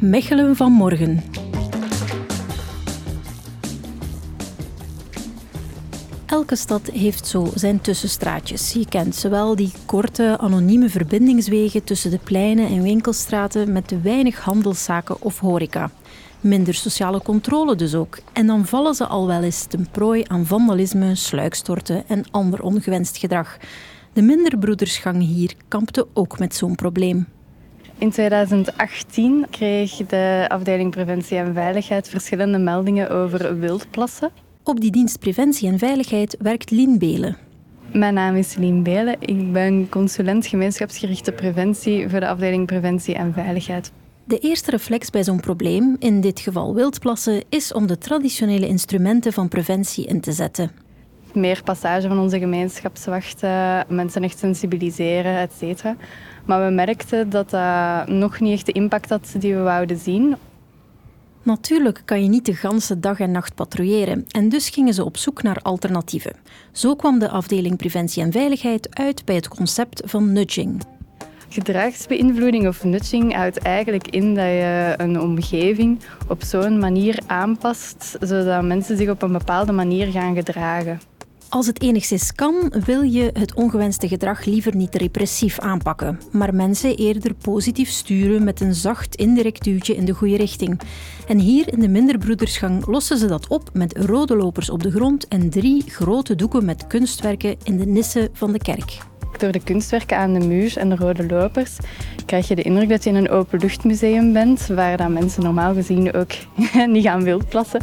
Mechelen van morgen. Elke stad heeft zo zijn tussenstraatjes. Je kent zowel die korte, anonieme verbindingswegen tussen de pleinen en winkelstraten met weinig handelszaken of horeca. Minder sociale controle dus ook. En dan vallen ze al wel eens ten prooi aan vandalisme, sluikstorten en ander ongewenst gedrag. De Minderbroedersgang hier kampte ook met zo'n probleem. In 2018 kreeg de afdeling Preventie en Veiligheid verschillende meldingen over wildplassen. Op die dienst Preventie en Veiligheid werkt Lien Belen. Mijn naam is Lien Belen. Ik ben consulent gemeenschapsgerichte preventie voor de afdeling Preventie en Veiligheid. De eerste reflex bij zo'n probleem, in dit geval wildplassen, is om de traditionele instrumenten van preventie in te zetten. Meer passage van onze gemeenschapswachten, mensen echt sensibiliseren, et cetera. Maar we merkten dat dat nog niet echt de impact had die we wouden zien. Natuurlijk kan je niet de ganse dag en nacht patrouilleren en dus gingen ze op zoek naar alternatieven. Zo kwam de afdeling Preventie en Veiligheid uit bij het concept van nudging. Gedragsbeïnvloeding of nudging houdt eigenlijk in dat je een omgeving op zo'n manier aanpast, zodat mensen zich op een bepaalde manier gaan gedragen. Als het enigszins kan, wil je het ongewenste gedrag liever niet repressief aanpakken, maar mensen eerder positief sturen met een zacht indirect duwtje in de goede richting. En hier in de Minderbroedersgang lossen ze dat op met rode lopers op de grond en drie grote doeken met kunstwerken in de nissen van de kerk. Door de kunstwerken aan de muur en de rode lopers krijg je de indruk dat je in een openluchtmuseum bent, waar dan mensen normaal gezien ook niet gaan wildplassen.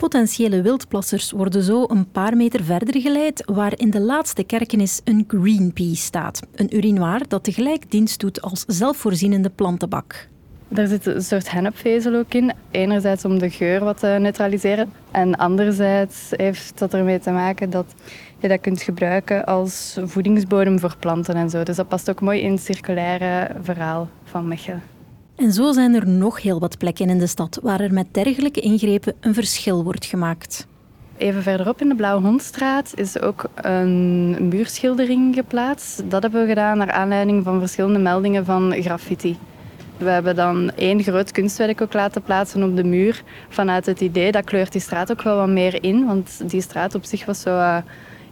Potentiële wildplassers worden zo een paar meter verder geleid, waar in de laatste kerkenis een Greenpea staat. Een urinoir dat tegelijk dienst doet als zelfvoorzienende plantenbak. Daar zit een soort hennepvezel ook in. Enerzijds om de geur wat te neutraliseren. En anderzijds heeft dat ermee te maken dat je dat kunt gebruiken als voedingsbodem voor planten en zo. Dus dat past ook mooi in het circulaire verhaal van Mechelen. En zo zijn er nog heel wat plekken in de stad waar er met dergelijke ingrepen een verschil wordt gemaakt. Even verderop in de Blauwe Hondstraat is ook een muurschildering geplaatst. Dat hebben we gedaan naar aanleiding van verschillende meldingen van graffiti. We hebben dan één groot kunstwerk ook laten plaatsen op de muur vanuit het idee dat kleurt die straat ook wel wat meer in. Want die straat op zich was zo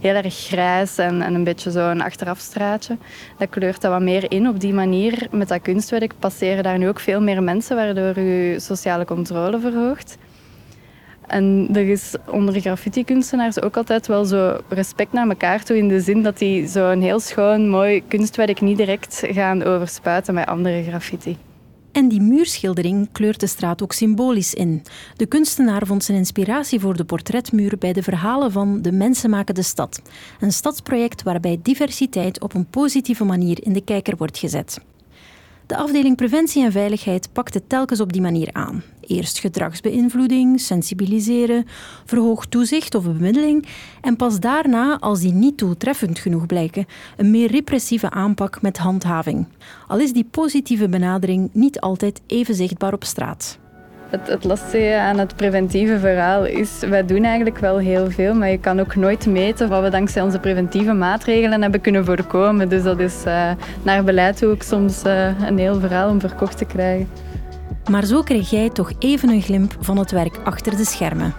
heel erg grijs en, en een beetje zo'n achterafstraatje. Dat kleurt dat wat meer in. Op die manier, met dat kunstwerk, passeren daar nu ook veel meer mensen, waardoor je sociale controle verhoogt. En er is onder graffiti-kunstenaars ook altijd wel zo respect naar elkaar toe, in de zin dat die zo'n heel schoon, mooi kunstwerk niet direct gaan overspuiten met andere graffiti. En die muurschildering kleurt de straat ook symbolisch in. De kunstenaar vond zijn inspiratie voor de portretmuur bij de verhalen van De Mensen maken de stad. Een stadsproject waarbij diversiteit op een positieve manier in de kijker wordt gezet. De afdeling Preventie en Veiligheid pakt het telkens op die manier aan. Eerst gedragsbeïnvloeding, sensibiliseren, verhoogd toezicht of bemiddeling en pas daarna, als die niet doeltreffend genoeg blijken, een meer repressieve aanpak met handhaving. Al is die positieve benadering niet altijd even zichtbaar op straat. Het, het, lastige aan het preventieve verhaal is, wij doen eigenlijk wel heel veel, maar je kan ook nooit meten wat we dankzij onze preventieve maatregelen hebben kunnen voorkomen. Dus dat is uh, naar beleid ook soms uh, een heel verhaal om verkocht te krijgen. Maar zo kreeg jij toch even een glimp van het werk achter de schermen.